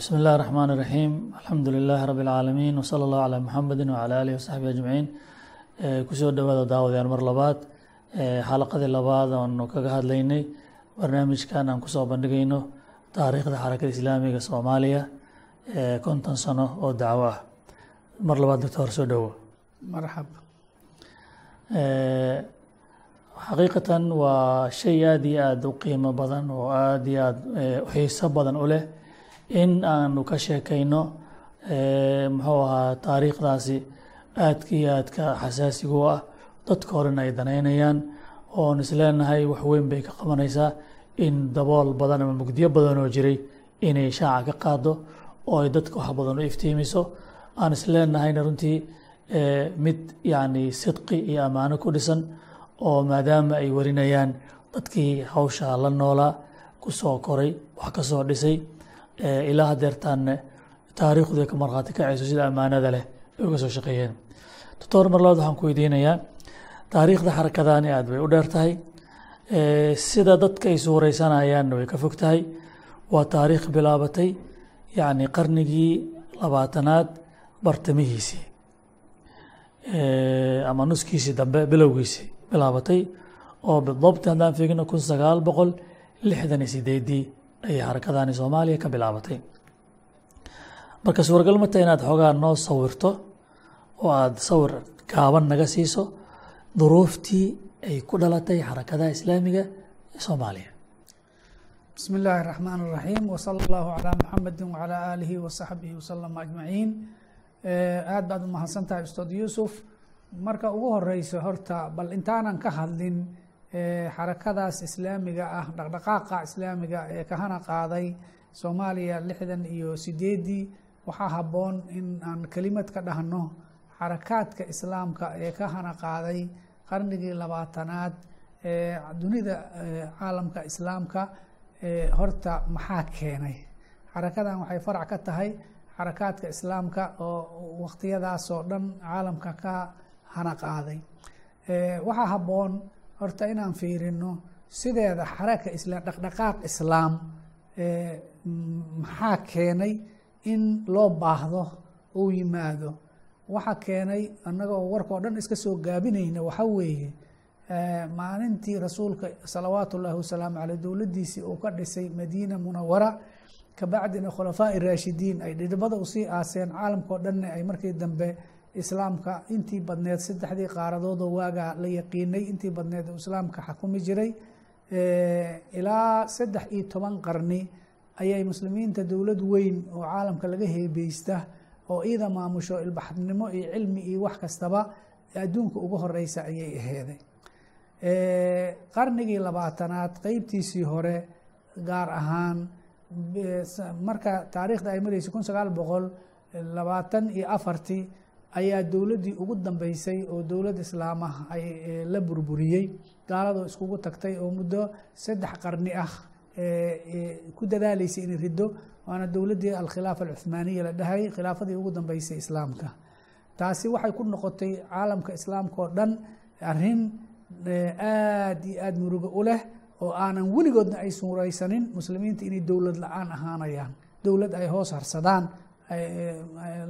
بسم الله الرحمن الرحيم الحمد لله رب العالمين وصلى الله على محمد وعلى آله وصحبه أجمعين kusoo dhawaada daawadeen mar labaad xalaqadii labaad oonu kaga hadlaynay barnaamijkan aan kusoo bandhigayno taariikhda xarakada islaamiga soomaaliya konton sano oo dacwo ah mar labaad doctor soo dhowo marxab xaqiiqatan waa shay aada iyo aada u qiimo badan oo aada iyo aada u xiiso badan u leh in aanu ka sheekayno muxuu ahaa taariikhdaasi aadka iyo aadka xasaasiga ah. Dadka horena ay danaynayaan oon isleenahay wax weyn bay ka qabanaysaa in dabool badan ama mugdiyo badan oo jiray inay shaaca ka qaado oo ay dadka wax badan u iftiimiso. Aan isleenahayna runtii mid yacni sidqi iyo ammaano ku dhisan oo maadaama ay warinayaan dadkii hawsha la noolaa ku soo koray wax ka soo dhisay ilaa hadeertaanne taariikhdu ka markhaati kacayso sida ammaanada leh ay uga soo shaqeeyeen. Doctor mar labaad waxaan ku weydiinayaa taariikhda xarakadani aad bay u dheer tahay sida dadka ay suureysanayaanna way ka fog tahay. Waa taariikh bilaabatay yacni qarnigii labaatanaad bartamihiisii ama nuskiisii dambe bilowgiisii bilaabatay oo bidabti haddaan fiigno kun sagaal boqol lixdan iyo sideedii ayay xarakadani soomaaliya ka bilaabatay. Marka suuragal ma tahay inaad xoogaa noo sawirto oo aad sawir gaaban naga siiso duruuftii ay ku dhalatay xarakadaha islaamiga ee soomaaliya. Bismi illaahi raxmaan raxiim wsala allahu calaa muxamedi wacalaa aalihi wasaxbihi wasalama ajmaciin. Aada baad umahadsan tahay ustaad yuusuf. Marka ugu horeyso horta bal intaanan ka hadlin xarakadaas islaamiga ah dhaqdhaqaaqa islaamiga ee kahana qaaday soomaaliya lixdan iyo sideedii waxaa habboon in aan kelimad ka dhahno xarakaadka islaamka ee ka hana qaaday qarnigii labaatanaad ee dunida caalamka islaamka horta maxaa keenay? Xarakadan waxay farac ka tahay xarakaadka islaamka oo waqtiyadaasoo dhan caalamka ka hana qaaday. Waxaa habboon horta inaan fiirino sideeda xaraka isla dhaqdhaqaaq islaam maxaa keenay in loo baahdo uu yimaado? Waxaa keenay annaga oo warka o dhan iska soo gaabinayna waxa weeye maalintii rasuulka salawaatu ullaahi wasalaamu caleyh dowladdiisii uu ka dhisay madiina munawara kabacdina khulafaa'i raashidiin ay dhidhibada u sii aaseen caalamkao dhanna ay markii dambe islaamka intii badneed saddexdii qaaradoodoo waagaa la yaqiinay intii badneed uu islaamka xakumi jiray ilaa saddex iyo toban qarni ayay muslimiinta dowlad weyn oo caalamka laga heebeysta oo iida maamusho ilbaxnimo iyo cilmi iyo wax kastaba adduunka ugu horeysa ayay aheeday qarnigii labaatanaad qeybtiisii hore gaar ahaan marka taariikhda ay mareysa kun sagaal boqol labaatan iyo afartii ayaa dowladdii ugu dambeysay oo dowlad islaamah ay la burburiyey gaaladoo iskugu tagtay oo muddo saddex qarni ah ku dadaaleysay inay riddo waana dowladdii alkhilaafa alcuhmaaniya la dhahay khilaafadii ugu dambeysay islaamka. Taasi waxay ku noqotay caalamka islaamka oo dhan arrin aada iyo aada murugo u leh oo aanan weligoodna ay suureysanin muslimiinta inay dowlad la'aan ahaanayaan. Dowlad ay hoos harsadaan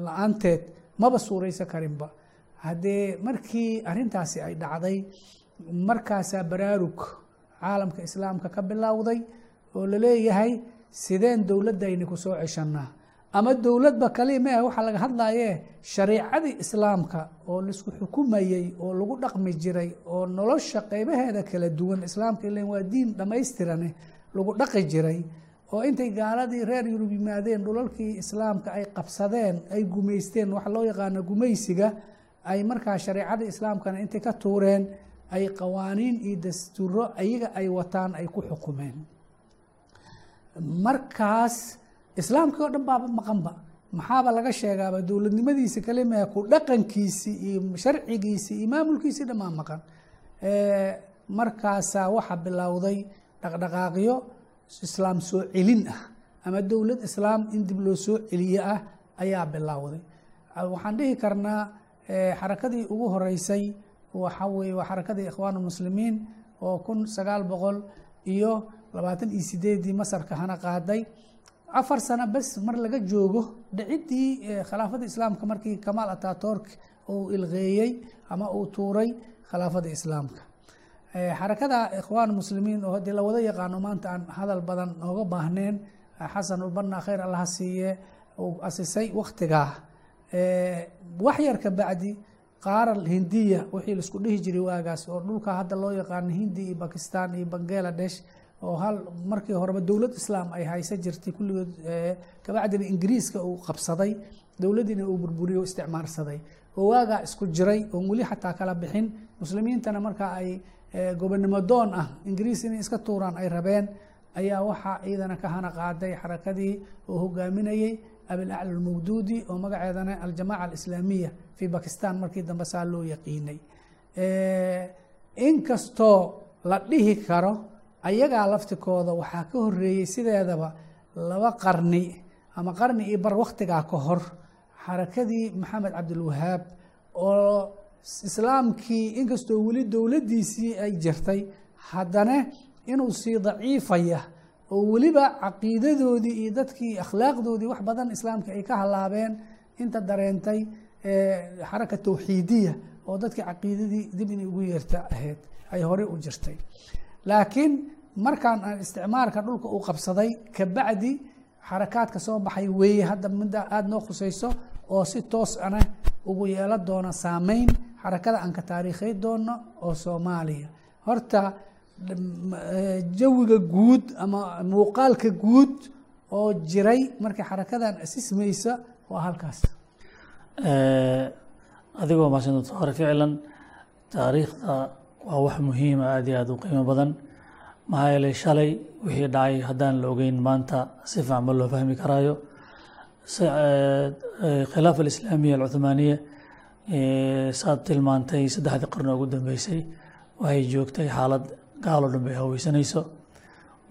la'aanteed maba suureysan karinba. Haddee markii arrintaasi ay dhacday markaasaa baraarug caalamka islaamka ka bilowday oo la leeyahay sideen dowladdayni ku soo ceshanaa ama dowladba kali mee waxaa laga hadlaye shariicadii islaamka oo la isku xukumayey oo lagu dhaqmi jiray oo nolosha qeybaheeda kala duwan islaamka ilan waa diin dhammaystirane lagu dhaqi jiray oo intay gaaladii reer yurub yimaadeen dhulalkii islaamka ay qabsadeen ay gumaysteen waxa loo yaqaano gumaysiga ay markaa shareicadii islaamkana intay ka tuureen ay qawaaniin iyo dastuuro ayaga ay wataan ay ku xukumeen. Markaas islaamkii oo dhan baaba maqanba. Maxaaba laga sheegaaba dowladnimadiisi kalimaa ku dhaqankiisii iyo sharcigiisii iyo maamulkiisii dhammaa maqan. Markaasaa waxaa bilowday dhaqdhaqaaqyo islaam soo celin ah ama dowlad islaam in dib loo soo celiye ah ayaa bilowday waxaan dhihi karnaa xarakadii ugu horeysay waxa weye waa xarakadii ikhwaan muslimiin oo kun sagaal boqol iyo labaatan iyo sideedii masarka hana qaaday. Afar sano bes mar laga joogo dhiciddii khilaafada islaamka markii kamaal ataturk uu ilqeeyey ama uu tuuray khilaafada islaamka xarakada ikhwaan muslimiin oo haddii lawada yaqaano maanta aan hadal badan nooga baahneen xasan ulbanna khayr allaha siiye uu asisay waktigaa wax yar ka bacdi qaaral hindiya wixii la isku dhihi jiray waagaas oo dhulka hadda loo yaqaano hindi iyo bakistan iyo bangaladesh oo hal markii horeba dowlad islaam ay haysa jirtay kulligood kabacdina ingiriiska uu qabsaday dowladdiina uu burburiyo isticmaarsaday. Oo waagaa isku jiray oon weli xataa kala bixin. Muslimiintana markaa ay gobonimo doon ah ingiriis inay iska tuuraan ay rabeen ayaa waxaa ciidana ka hana qaaday xarakadii oo hogaaminayey abilacla almawduudi oo magaceedana aljamaca alislaamiya fii bakistan markii dambe saa loo yaqiinay. Inkastoo la dhihi karo ayagaa laftikooda waxaa ka horeeyey sideedaba laba qarni ama qarni iyo bar waktigaa ka hor xarakadii maxamed cabdilwahaab oo islaamkii inkastoo weli dowladdiisii ay jirtay haddana inuu sii daciifaya oo weliba caqiidadoodii iyo dadkii akhlaaqdoodii wax badan islaamka ay ka halaabeen inta dareentay xaraka tawxiidiya oo dadkii caqiidadii dib inay ugu yeerta ahayd ay horey u jirtay. Laakiin markaan aan isticmaalka dhulka uu qabsaday kabacdi xarakaadka soo baxay weeye hadda midda aada noo khusayso oo si toos ana ugu yeelo doona saameyn xarakada aan ka taariikhay doono oo soomaaliya. Horta jawiga guud ama muuqaalka guud oo jiray markii xarakadan asismaysa waa halkaas. Adigoo mahadsan doctor ficlan taariikhda waa wax muhiima aada iyo aada u qiimo badan. Maxaa yeelay shalay wixii dhacay haddaan la ogeyn maanta si fiican ma loo fahmi karaayo. Khilaafa alislaamiya alcuthmaaniya saad tilmaantay saddexdii qarni ugu dambeysay. Waxay joogtay xaalad gaaloo dhan bay haweysanayso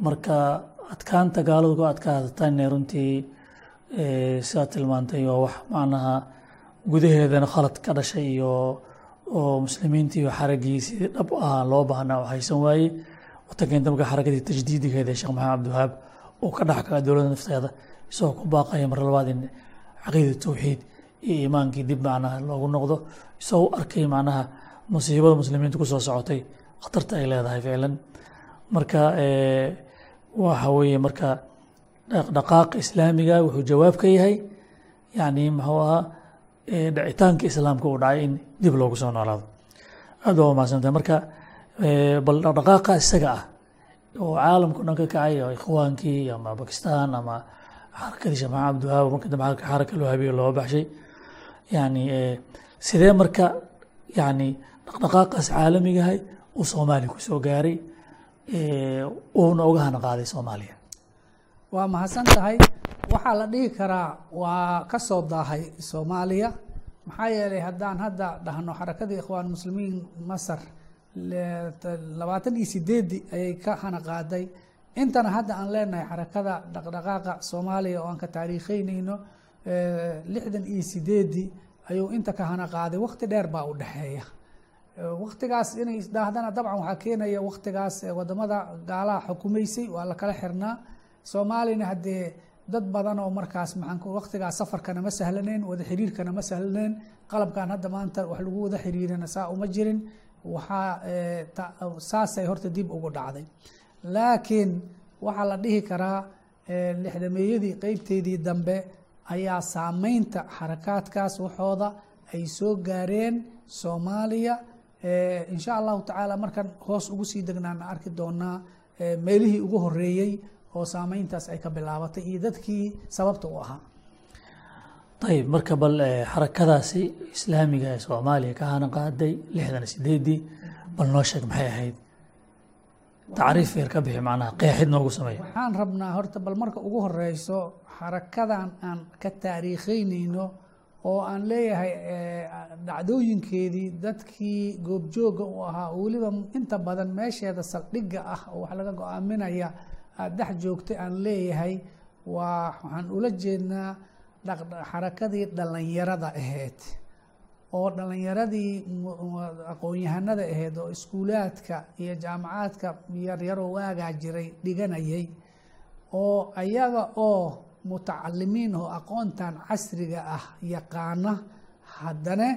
marka adkaanta gaaladu ku adkaatana runtii sidaad tilmaantay waa wax macnaha gudaheedana khalad ka dhashay iyo oo muslimiinta iyo xaraggii sidii dhab ah loo baahnaa oo haysan waaye wata keenta marka xaragadii tajdiidigeeda ee sheekh maxamed cabdiwahaab uu ka dhex kaga dowladda nafteeda isagoo ku baaqaya mar labaad in caqiida tawxiid iyo iimaankii dib macnaha loogu noqdo. Isagoo arkay macnaha musiibada muslimiinta ku socotay khatarta ay leedahay ficlan marka waxa weeye marka dhaqdhaqaaqa islaamiga wuxuu jawaab ka yahay yani muxuu ahaa dhicitaanka islaamka uu dhacay in dib loogu soo noolaado. Aad baa umahadsantahay marka bal dhaqdhaqaaqa isaga ah oo caalamka dhan ka kacay oo ikhwaankii ama bakistan ama xarakadii sheekh maxamed marka dambe xaraka loo habeeye loo baxshay yani sidee marka yani dhaqdhaqaaqaas caalamigahay uu soomaaliya ku soo gaaray uuna uga hana qaaday soomaaliya? Waa mahadsan tahay. Waxaa la dhihi karaa waa ka soo daahay soomaaliya. Maxaa yeelay haddaan hadda dhahno xarakadii ikhwaan muslimiin masar labaatan iyo sideedii ayay ka hana qaaday. Intana hadda aan leenahay xarakada dhaqdhaqaaqa soomaaliya oo aan ka taariikheyneyno lixdan iyo sideedii ayuu inta ka hana qaaday. Wakti dheer baa u dhexeeya waktigaas inay isdhaahdana dabcan waxaa keenaya waktigaas waddamada gaalaha xukumaysay waa la kala xirnaa. Soomaaliyana haddee dad badan oo markaas maxaan waktigaas safarkana ma sahlaneyn wada xiriirkana ma sahlaneyn qalabkan hadda maanta wax lagu wada xiriirina saa uma jirin. Waxaa saasay horta dib ugu dhacday. Laakiin waxaa la dhihi karaa lixdameeyadii qeybteedii dambe ayaa saameynta xarakaadkaas waxooda ay soo gaareen soomaaliya. Insha allahu tacaala markan hoos ugu sii degnaan arki doonaa meelihii ugu horeeyey oo saameyntaas ay ka bilaabatay iyo dadkii sababta u ahaa. Ayib marka bal xarakadaasi islaamiga ee soomaaliya ka hana qaaday lixdan sideedii bal noo sheeg maxay ahayd tacriif yar ka bixi macnaha qeexid noogu sameeya. Waxaan rabnaa horta bal marka ugu horeyso xarakadan aan ka taariikheyneyno oo aan leeyahay dhacdooyinkeedii dadkii goobjooga u ahaa weliba inta badan meesheeda saldhigga ah oo wax laga go'aaminaya aada dhex joogtay aan leeyahay waa waxaan ula jeednaa xarakadii dhallinyarada ahayd oo dhallinyaradii aqoon-yahanada ahayd oo iskuulaadka iyo jaamacaadka yaryaroo waagaa jiray dhiganayay oo ayaga oo mutacalimiin oo aqoontan casriga ah yaqaana haddana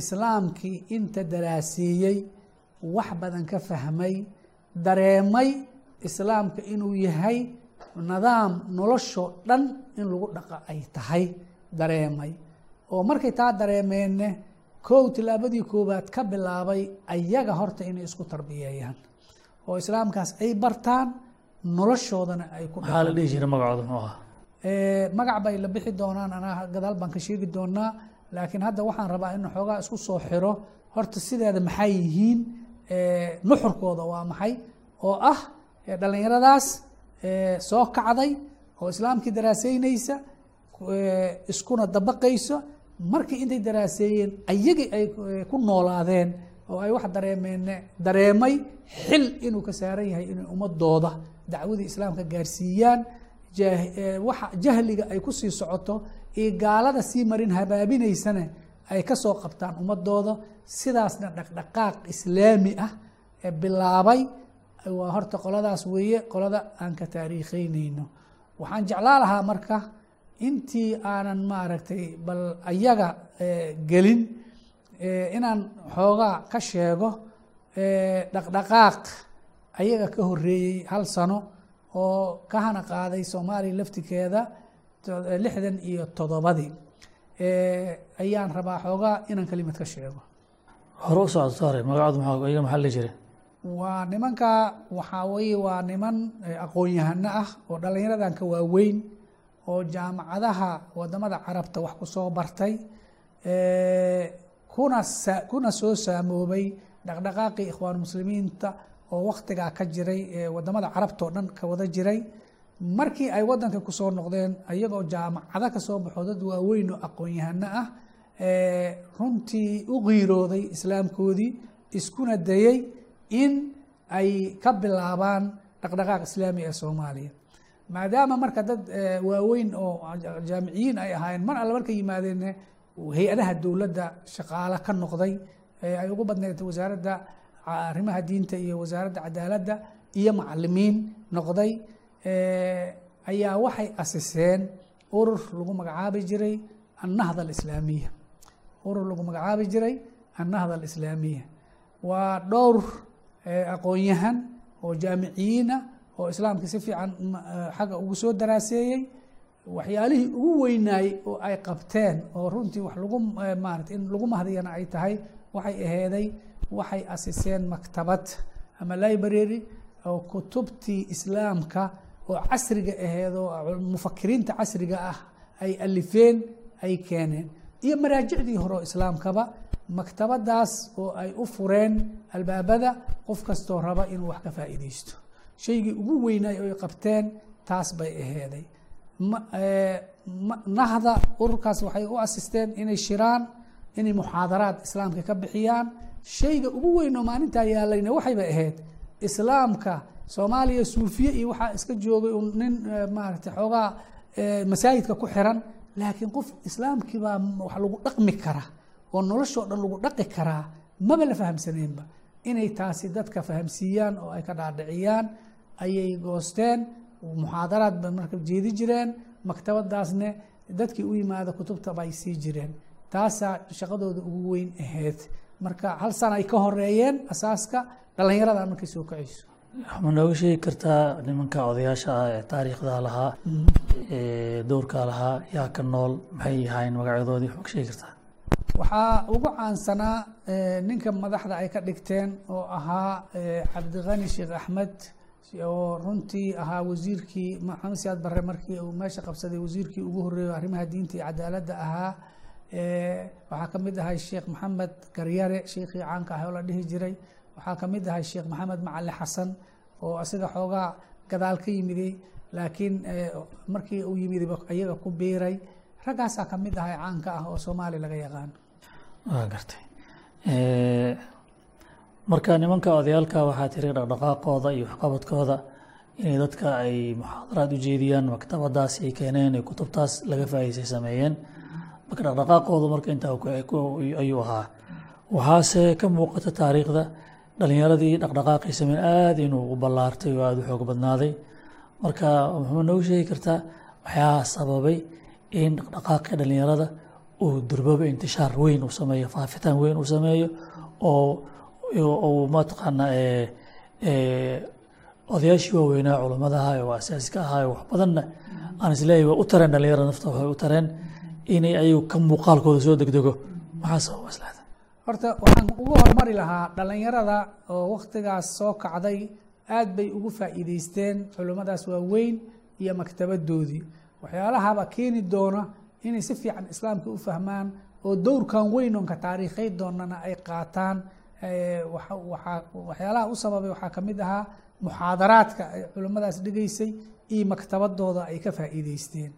islaamkii inta daraaseeyey wax badan ka fahmay dareemay islaamka inuu yahay nidaam noloshoo dhan in lagu dhaqa ay tahay dareemay. Oo markay taa dareemeenne kow tilaabadii koowaad ka bilaabay ayaga horta inay isku tarbiyeeyaan oo islaamkaas ay bartaan noloshoodana ay ku maxaa la dhihi jiray magacooda muxuu ahaa magac bay la bixi doonaan anaa gadaal baan ka sheegi doonaa laakiin hadda waxaan rabaa in xoogaa isku soo xiro. Horta sideeda maxay yihiin? Nuxurkooda waa maxay? Oo ah dhallinyaradaas soo kacday oo islaamkii daraaseynaysa iskuna dabaqayso markii intay daraaseeyeen ayagii ay ku noolaadeen oo ay wax dareemeen dareemay xil inuu ka saaran yahay inay ummadooda dacwadii islaamka gaarsiiyaan waxa jahliga ay ku sii socoto iyo gaalada sii marin habaabinaysana ay ka soo qabtaan ummadooda sidaasna dhaqdhaqaaq islaami ah ee bilaabay. Waa horta qoladaas weeye qolada aan ka taariikheyneyno waxaan jeclaa lahaa marka intii aanan maaragtay bal ayaga gelin inaan xoogaa ka sheego dhaqdhaqaaq ayaga ka horeeyey hal sano oo ka hana qaaday soomaaliya laftikeeda lixdan iyo toddobadii. Ayaan rabaa xoogaa inaan kelimad ka sheego. Hore u socdo saare magacooda maxaa iyaga maxaa la jiray? Waa nimanka waxaa weeye waa niman aqoon-yahano ah oo dhallinyaradan ka waaweyn oo jaamacadaha waddamada carabta wax ku soo bartay kuna soo saamoobay dhaqdhaqaaqii ikhwaan muslimiinta oo waktigaa ka jiray waddamada carabta oo dhan ka wada jiray. Markii ay wadanka ku soo noqdeen iyagoo jaamacado ka soo baxo dad waaweyn oo aqoon-yahano ah runtii u qiirooday islaamkoodii iskuna dayey in ay ka bilaabaan dhaqdhaqaaq islaami ee soomaaliya maadaama marka dad waaweyn oo jaamiciyiin ay ahaayeen mar alle markay yimaadeen hay'adaha dowladda shaqaalo ka noqday ay ugu badneed wasaaradda arrimaha diinta iyo wasaaradda cadaaladda iyo macalimiin noqday ayaa waxay asiseen urur lagu magacaabi jiray annahda alislaamiya. Urur lagu magacaabi jiray annahda alislaamiya. Waa dhowr aqoon-yahan oo jaamiciyiina oo islaamka si fiican xagga ugu soo daraaseeyey waxyaalihii ugu weynaayey oo ay qabteen oo runtii wax lagu maarata in lagu mahdiyana ay tahay waxay aheeday waxay asiseen maktabad ama library oo kutubtii islaamka oo casriga aheed oo mufakiriinta casriga ah ay alifeen ay keeneen. Iyo maraajicdii hore oo islaamkaba maktabadaas oo ay u fureen albaabada qof kastoo raba inuu wax ka faa'iideysto shaygii ugu weynaay oo ay qabteen taas bay aheeday nahda ururkaas waxay u asisteen inay shiraan inay muxaadaraad islaamka ka bixiyaan. Shayga ugu weyn oo maalintaa yaalayna waxayba ahayd islaamka soomaaliya suufiye iyo waxaa iska joogay nin maaragtay xoogaa masaajidka ku xiran. Laakiin qof islaamkiibaa wax lagu dhaqmi kara oo noloshoo dhan lagu dhaqi karaa maba la fahamsaneenba inay taasi dadka fahamsiiyaan oo ay ka dhaadhiciyaan ayay goosteen muxaadaraad ba marka jeedi jireen maktabadaasne dadkii u yimaada kutubta bay sii jireen. Taasaa shaqadooda ugu weyn ahayd. Marka hal sana ay ka horeeyeen asaaska dhallinyarada markay soo kacayso. Ma nooga sheegi kartaa nimanka odayaasha ah ee taariikhda lahaa ee dowrka lahaa yaa ka nool maxay ahaayeen magacyadoodii waxaa ka sheegi kartaa. Waxaa ugu caansanaa ninka madaxda ay ka dhigteen oo ahaa cabdiqani sheekh axmed oo runtii ahaa wasiirkii maxamed siyaad barre markii uu meesha qabsaday wasiirkii ugu horreeyo arrimaha diinta iyo cadaaladda ahaa waxaa ka mid ahay sheekh maxamed garyare sheikhii caanka ah oo la dhihi jiray. Waxaa ka mid ahay sheekh maxamed macali xasan oo asiga xoogaa gadaal ka yimiday laakiin markii uu yimidiba iyaga ku biiray. Raggaasaa ka mid ahay caanka ah oo soomaaliya laga yaqaano waa gartay marka nimanka odayaalka waxaa tiri dhaqdhaqaaqooda iyo waxqabadkooda inay dadka ay muxaadaraad u jeediyaan maktabadaas ay keeneen ee kutubtaas laga faa'iisay sameeyeen. Marka dhaqdhaqaaqooda marka intaa ahaa. Waxaase ka muuqata taariikhda dhalinyaradii dhaqdhaqaaqii sameyn aada inuu u ballaartay oo aada u xoog badnaaday. Marka muxuu noogu sheegi kartaa waxyaalaha sababay in dhaqdhaqaaqii dhalinyarada uu durbaba intishaar weyn uu sameeyo faafitaan weyn uu sameeyo oo uu odayaashii waaweynaa culammada ahaa oo asaasiska ahaa wax badanna aan is leeyahay waa u tareen dhalinyarada nafta waxay u tareen inay ayagu ka muuqaalkooda soo degdego. Maxaa sababa islaada horta waxaan ugu hormari lahaa dhalinyarada oo waktigaas soo kacday aad bay ugu faa'iideysteen culimmadaas waaweyn iyo maktabadoodii. Waxyaalahaba keeni doona inay si fiican islaamka u fahmaan oo dowrkan weyn oonka taariikhay doonana ay qaataan waxyaalaha u sababay waxaa ka mid ahaa muxaadaraadka ay culimmadaas dhigaysay iyo maktabadooda ay ka faa'iideysteen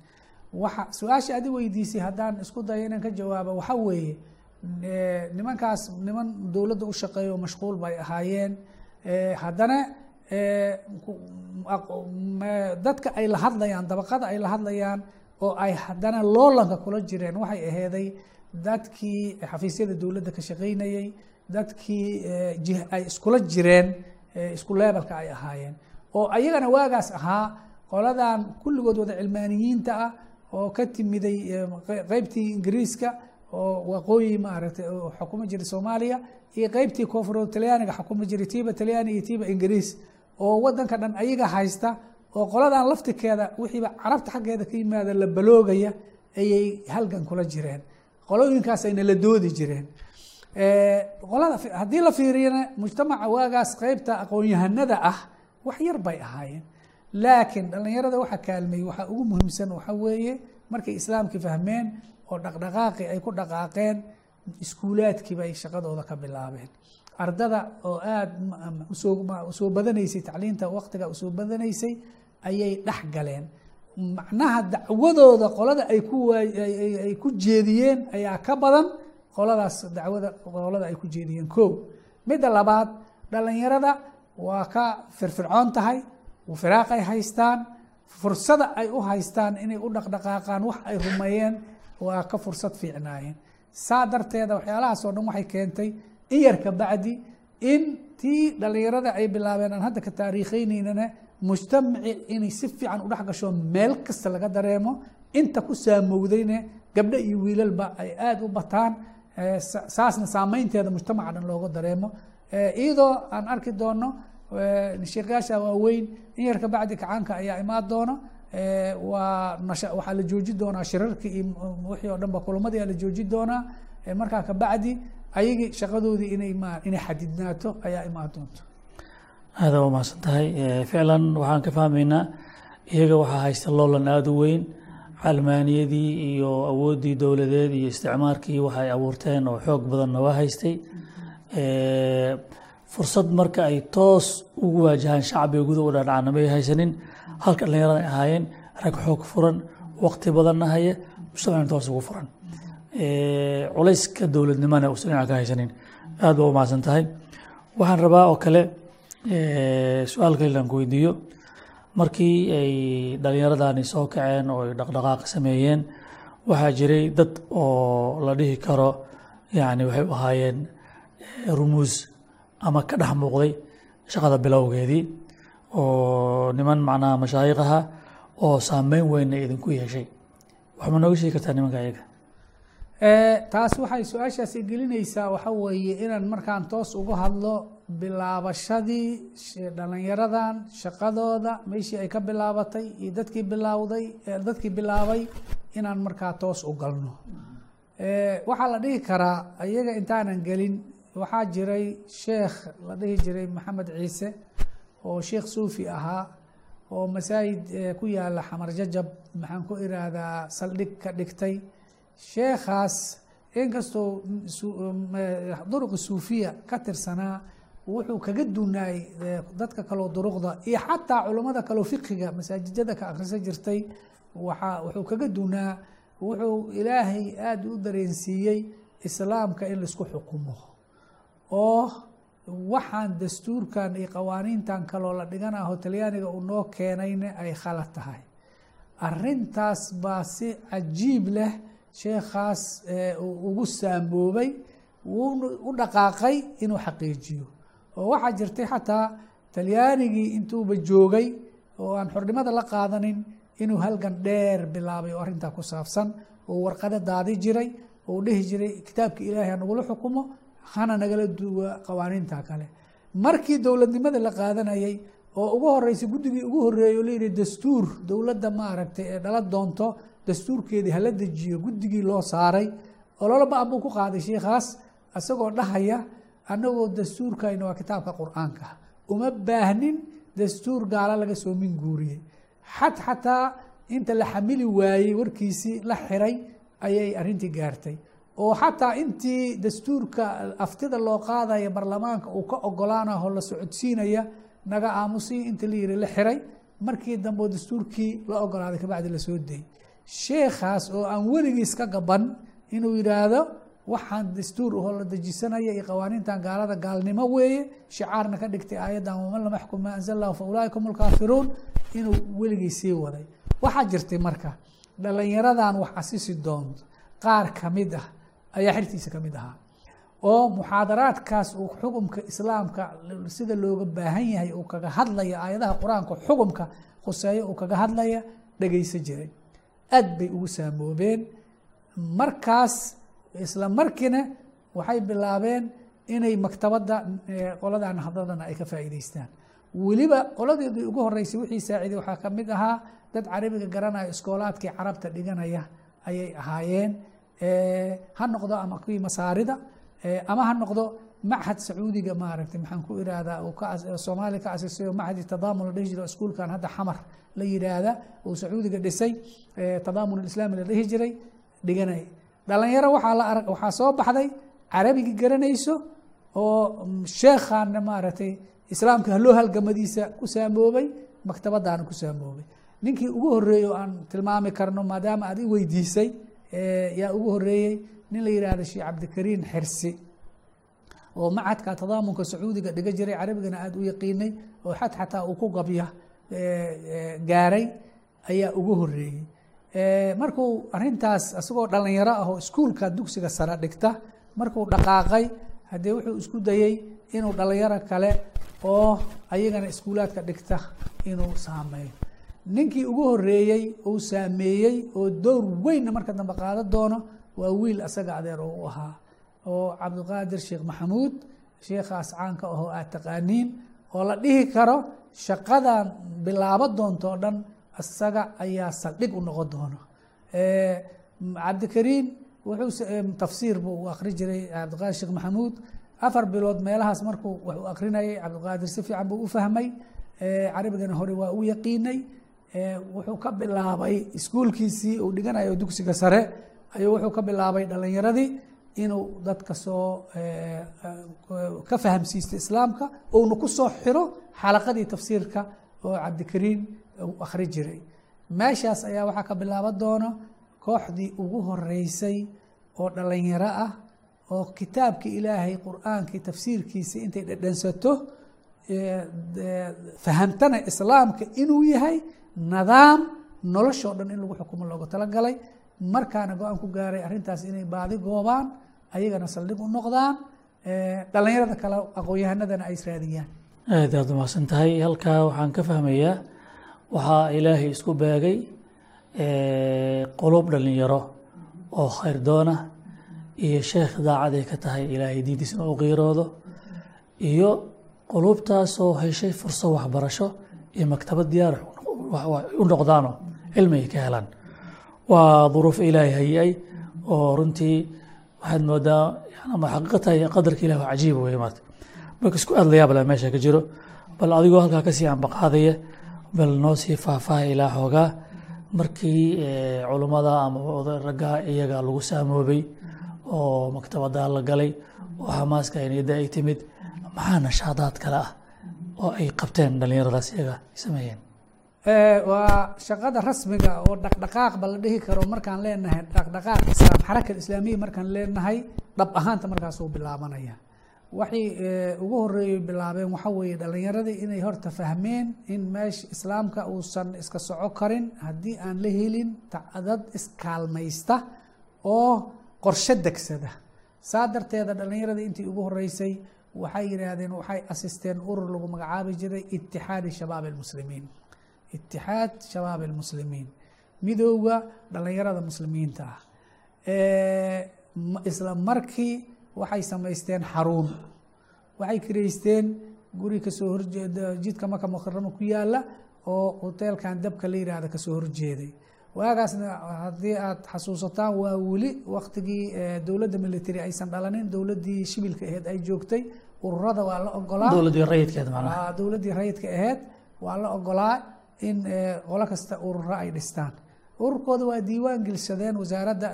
waxa su'aasha adi weydiisay haddaan isku dayo inaan ka jawaabo waxa weeye nimankaas niman dowladda u shaqeeya oo mashquul bay ahaayeen. Haddana dadka ay la hadlayaan dabaqada ay la hadlayaan oo ay haddana loolanka kula jireen waxay aheeday dadkii xafiisyada dowladda ka shaqaynayey dadkii ay iskula jireen isku leebelka ay ahaayeen. Oo ayagana waagaas ahaa qoladan kulligood wada cilmaaniyiinta ah oo ka timiday qeybtii ingiriiska oo waqooyi maaragtay oo xukumi jiray soomaaliya iyo qeybtii koonfureed talyaaniga xukumi jiray tiiba talyaani iyo tiiba ingiriis. Oo wadanka dhan ayaga haysta oo qoladan laftikeeda wixiiba carabta xaggeeda ka yimaada la baloogaya ayay halgan kula jireen. Qolooyinkaas ayna la doodi jireen qolada haddii la fiiriyana mujtamaca waagaas qeybta aqoon-yahanada ah wax yar bay ahaayeen. Laakiin dhalinyarada waxa kaalmeeyey waxaa ugu muhiimsan waxa weeye markay islaamkii fahmeen oo dhaqdhaqaaqii ay ku dhaqaaqeen iskuulaadkii bay shaqadooda ka bilaabeen. Ardada oo aada u soo badanaysay tacliinta waqtiga u soo badanaysay ayay dhex galeen. Macnaha dacwadooda qolada ay ku jeediyeen ayaa ka badan qoladaas dacwada qolada ay ku jeediyeen ko midda labaad dhalinyarada waa ka firfircoon tahay firaaq ay haystaan fursada ay u haystaan inay u dhaqdhaqaaqaan wax ay rumeeyeen waa ka fursad fiicnaayeen. Saa darteeda waxyaalahaas oo dhan waxay keentay in yar ka bacdi in tii dhalinyarada ay bilaabeen aan hadda ka taariikheynynana mujtamaci inay si fiican u dhex gasho meel kasta laga dareemo inta ku saamowdayna gabdho iyo wiilalba ay aada u bataan saasna saameynteeda mujtamaca dhan looga dareemo. Iyadoo aan arki doono sheekyaasha waaweyn in yar ka bacdi kacaanka ayaa imaan doono waa waxaa la jooji doonaa shirarki iyo wixii oo dhan ba kulamadii aa la jooji doonaa. Markaa kabacdi ayagii shaqadoodii inay ma inay xadidnaato ayaa imaan doonto. Aada waa mahadsan tahay. Ficlan waxaan ka fahmaynaa iyaga waxaa haysta loolan aada u weyn calmaaniyadii iyo awooddii dowladeed iyo isticmaarkii waxay abuurteen oo xoog badanna waa haystay. Fursad marka ay toos ugu waajahaan shacbiga guda u dhadhacana may haysanin. Halka dhallinyarada ay ahaayeen rag xoog furan waqti badanna haya mujtamacna toos ugu furan. Culayska dowladnimana uusan dhinaca ka haysanin. Aad baa u mahadsan tahay. Waxaan rabaa oo kale su'aal kale aan ku weydiiyo markii ay dhallinyaradani soo kaceen oo ay dhaqdhaqaaq sameeyeen waxaa jiray dad oo la dhihi karo yacni waxay u ahaayeen rumuus ama ka dhex muuqday shaqada bilowgeedii oo niman macnaha mashaayikh aha oo saameyn weynna idinku yeeshay. Waxma nooga sheegi kartaa nimanka ayaga? Taas waxay su'aashaasi gelinaysaa waxa weeye inaan markaan toos uga hadlo bilaabashadii dhalinyaradan shaqadooda meeshii ay ka bilaabatay iyo dadkii bilaawday dadkii bilaabay inaan markaa toos u galno. Waxaa la dhihi karaa iyaga intaanan gelin waxaa jiray sheekh la dhihi jiray maxamed ciise oo sheekh suufi ahaa oo masaajid ku yaalla xamar jajab maxaan ku iraahdaa saldhig ka dhigtay. Sheekhaas inkastoo duruqi suufiya ka tirsanaa wuxuu kaga dunaayey dadka kaloo duruqda iyo xataa culammada kaloo fiqiga masaajidada ka akhrisan jirtay waaa wuxuu kaga dunaa wuxuu ilaahay aada u dareensiiyey islaamka in la isku xukumo. Oo waxaan dastuurkan iyo qawaaniintan kaloo la dhiganaho talyaaniga uu noo keenayna ay khalad tahay. Arintaas baa si cajiib leh sheekhaas ugu saamoobay wuu u dhaqaaqay inuu xaqiijiyo oo waxaa jirtay xataa talyaanigii intuuba joogay oo aan xornimada la qaadanin inuu halgan dheer bilaabay oo arrintaa ku saabsan oo warqado daadi jiray oo dhihi jiray kitaabka ilaahay ha nagula xukumo hana nagala duwa qawaaniinta kale. Markii dowladnimada la qaadanayay oo ugu horeysay guddigii ugu horeeyey oo layihi dastuur dowladda maaragtay ee dhala doonto dastuurkeedii hala dejiyo guddigii loo saaray. Ololo ba'an buu ku qaaday sheikhaas isagoo dhahaya annagoo dastuurkayna waa kitaabka qur'aanka. Uma baahnin dastuur gaala laga soo min guuriyey. Xat xataa inta la xamili waayey warkiisii la xiray ayay arrintii gaartay. Oo xataa intii dastuurka aftida loo qaadaya barlamaanka uu ka ogolaanaho la socodsiinaya naga aamusi inta la yihi la xiray markii dambe dastuurkii la ogolaaday kabacdi la soo deyey sheekhaas oo aan weligiis ka gaban inuu yidhaahdo waxaan dastuur ahoo la dejisanaya iyo qawaaniintan gaalada gaalnimo weeye. Shicaarna ka dhigtay aayaddan waman lam yaxkum maa anzal lahu fa ulaaika hum lkaafiruun inuu weligii sii waday. Waxaa jirtay marka dhalinyaradan wax asisi doonto qaar ka mid ah ayaa xirtiisa ka mid ahaa oo muxaadaraadkaas uu xukumka islaamka sida looga baahan yahay uu kaga hadlaya aayadaha qur'aanka xukumka khuseeyo uu kaga hadlaya dhegeysa jiray. Aad bay ugu saamoobeen. Markaas isla markiina waxay bilaabeen inay maktabadda qoladan hadladana ay ka faa'iideystaan weliba qoladeedii ugu horeysay wixii saaciiday waxaa ka mid ahaa dad carabiga garanaya iskoolaadkii carabta dhiganaya ayay ahaayeen. Ha noqdo ama kuwii masaarida ama ha noqdo machad sacuudiga maaragtay maxaan ku irahdaa soomaaliya ka asisayo machadi tadaamun la dhihi iskuulkan hadda xamar la yihaahda uu sacuudiga dhisay. Tadaamun islaami la dhihi jiray dhiganay dhalinyaro waxaa soo baxday carabigii garanayso oo sheekhaana maaragtay islaamka haloo halgamadiisa ku saamoobay maktabadaana ku saamoobay ninkii ugu horeeyey oo aan tilmaami karno maadaama aad i weydiisay yaa ugu horeeyey nin la yihahdo sheekh cabdikariin xirsi oo machadka tadaamunka sacuudiga dhiga jiray carabigana aada u yaqiinay oo xad xataa uu ku gabya gaaray ayaa ugu horeeyey markuu arintaas isagoo dhalinyaro ah oo iskuulka dugsiga sare dhigta markuu dhaqaaqay haddee wuxuu isku dayey inuu dhalinyaro kale oo ayagana iskuulaadka dhigta inuu saameeyo. Ninkii ugu horeeyey uu saameeyey oo dowr weynna marka dambe qaada doono waa wiil asaga adeer oo u ahaa oo cabdiqaadir sheekh maxamuud sheekhaas caanka ahoo aad taqaaniin oo la dhihi karo shaqadan bilaabo doonto o dhan isaga ayaa saldhig u noqon doono. Cabdikariin wuxuu tafsiir buu u akri jiray cabdiqaadir sheekh maxamuud. Afar bilood meelahaas markuu wax u akrinayay cabdiqaadir si fiican buu u fahmay. Carabigana hore waa u yaqiinay. Wuxuu ka bilaabay iskuulkiisii uu dhiganayo dugsiga sare ayuu wuxuu ka bilaabay dhalinyaradii inuu dadka soo ka fahamsiisto islaamka uuna ku soo xiro xalaqadii tafsiirka oo cabdikariin uu akri jiray. Meeshaas ayaa waxaa ka bilaaban doono kooxdii ugu horeysay oo dhalinyaro ah oo kitaabkii ilaahay qur'aankii tafsiirkiisa intay dhedhansato fahamtana islaamka inuu yahay nidaam noloshoo dhan in lagu xukumo loogu talagalay. Markaana go'aan ku gaaray arrintaas inay baadi goobaan ayagana saldhig u noqdaan dhalinyarada kale aqoon-yahanadana ay israadiyaan aad aad umahadsan tahay halkaa waxaan ka fahmayaa waxaa ilaahay isku beegay qulub dhalinyaro oo khayr doona iyo sheekh daacad ay ka tahay ilaahay diintiisa inuu qiiroodo iyo qulubtaasoo heshay fursad waxbarasho iyo maktabad diyaar u noqdaano cilmi ay ka helaan. Waa duruuf ilaahay hayay oo runtii waxaad moodaa ama xaqiiqatahay qadarka ilah cajiib wey maarta marka isku aad la yaab leh meesha ka jiro bal adigoo halkaa ka sii ambaqaadaya bal noo sii faahfaaha ilaa xoogaa markii culummada ama ragga iyaga lagu saamoobay oo maktabada la galay oo xamaaska niyadda ay timid maxaa nashaadaad kale ah oo ay qabteen dhallinyaradaas iyaga? Sameeyeen. Waa shaqada rasmiga oo dhaqdhaqaaqba la dhihi karo markaan leenahay. Dhaqdhaqaaq islaam xarakad islaamiya markaan leenahay dhab ahaanta markaasuu bilaabanaya waxay ugu horeeyey bilaabeen waxa weeye dhalinyaradii inay horta fahmeen in meesha islaamka uusan iska soco karin haddii aan la helin dad iskaalmaysta oo qorshe degsada. Saa darteeda dhalinyaradii intii ugu horeysay waxay yidhaahdeen waxay asisteen urur lagu magacaabi jiray itixaadi shabaab almuslimiin. Itixaad shabaab almuslimiin. Midowda dhalinyarada muslimiinta ah. Isla markii waxay samaysteen xaruun. Waxay kireysteen guri ka soo horjeeda jidka maka mukarama ku yaalla oo hoteelkan dabka la yihahda ka soo horjeeday waagaasna haddii aad xasuusataan waa weli waktigii dowladda military aysan dhalanin dowladdii shibilka aheyd ay joogtay ururada waa la ogolaa. Dowladdii rayidka aheyd waa la ogolaa in qolo kasta ururo ay dhistaan ururkooda waa diiwaan gelshadeen wasaaradda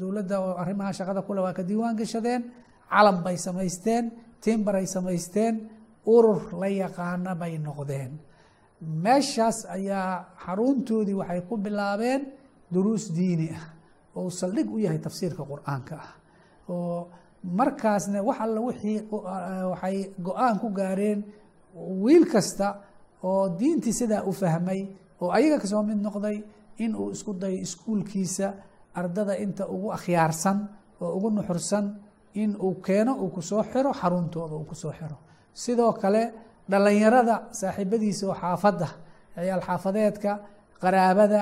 dowladda oo arrimaha shaqada kule waa ka diiwaan geshadeen calam bay samaysteen timbar ay samaysteen urur la yaqaana bay noqdeen. Meeshaas ayaa xaruntoodii waxay ku bilaabeen duruus diini ah oo saldhig u yahay tafsiirka qur'aanka ah oo markaasna wax alla wixii waxay go'aan ku gaareen wiil kasta oo diintii sidaa u fahmay oo ayaga ka soo mid noqday in uu isku dayo iskuulkiisa ardada inta ugu akhyaarsan oo ugu nuxursan in uu keeno uu ku soo xiro xaruntooda uu ku soo xiro. Sidoo kale dhalinyarada saaxiibadiisa oo xaafadda ciyaal xaafadeedka qaraabada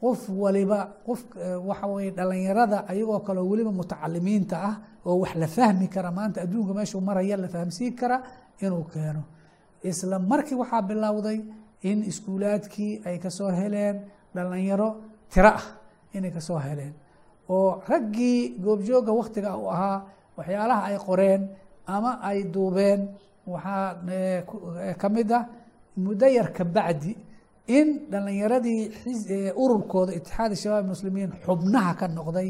qof waliba qof waxa weye dhalinyarada ayagoo kaleo weliba mutacalimiinta ah oo wax la fahmi kara maanta adduunka meeshuu maraya la fahamsiin kara inuu keeno. Isla markii waxaa bilowday in iskuulaadkii ay ka soo heleen dhalinyaro tiro ah inay ka soo heleen. Oo raggii goobjooga waktiga u ahaa waxyaalaha ay qoreen ama ay duubeen waxaa ka mid ah muddo yar ka bacdi in dhalinyaradii ururkooda itixaadi shabaab muslimiin xubnaha ka noqday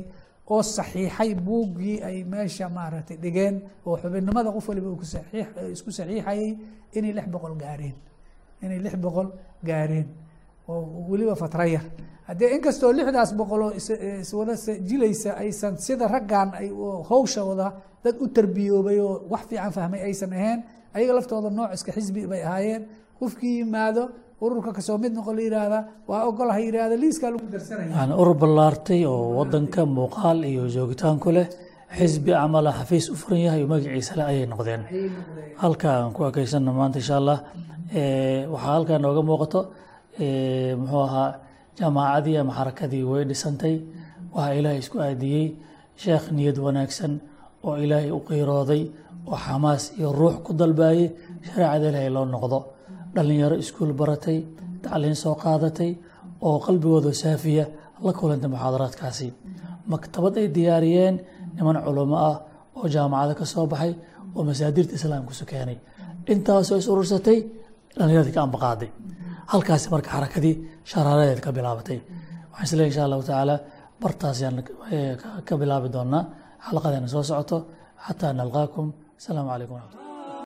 oo saxiixay buuggii ay meesha maaragtay dhigeen oo xubinnimada qof waliba isku saxiixayay inay lix boqol gaareen. Inay lix boqol gaareen oo weliba fatra yar. Haddee inkastoo lixdaas boqoloo iswada jilaysa aysan sida raggan ay hawshooda dad u tarbiyoobay oo wax fiican fahmay aysan ahayn ayaga laftooda nooc iska xisbi bay ahaayeen. Qofkii yimaado ururka ka soo mid noqon la yihahda waa ogol ha yihahda liiskaa lagu darsanaya urur ballaartay oo wadanka muuqaal iyo joogitaan ku leh xisbi camala xafiis u furan yahay oo magaciisa le ayay noqdeen. Halka aan ku ekeysanno maanta insha allah. Waxaa halkaa nooga muuqato muxuu ahaa jamaacadii ama xarakadii way dhisantay. Waxaa ilaahay isku aadiyey sheekh niyad wanaagsan oo ilaahay u qiirooday oo xamaas iyo ruux ku dalbaayey shareecada ilaahay loo noqdo. Dhallinyaro iskuul baratay tacliin soo qaadatay oo qalbigooda saafiya la kulantay muxaadaraadkaasi. Maktabad ay diyaariyeen niman culamo ah oo jaamacado ka soo baxay oo masaadirta islaamkusu keenay. Intaasoo is urursatay dhallinyaradii ka ambaqaaday halkaasi marka xarakadii sharaaradeed ka bilaabatay. Waxaan is leeyahay insha allahu tacaala bartaas yaan ka bilaabi doonaa xalaqadeena soo socoto. Xataa nalqaakum. Asalaamu calaykum waraxmatullah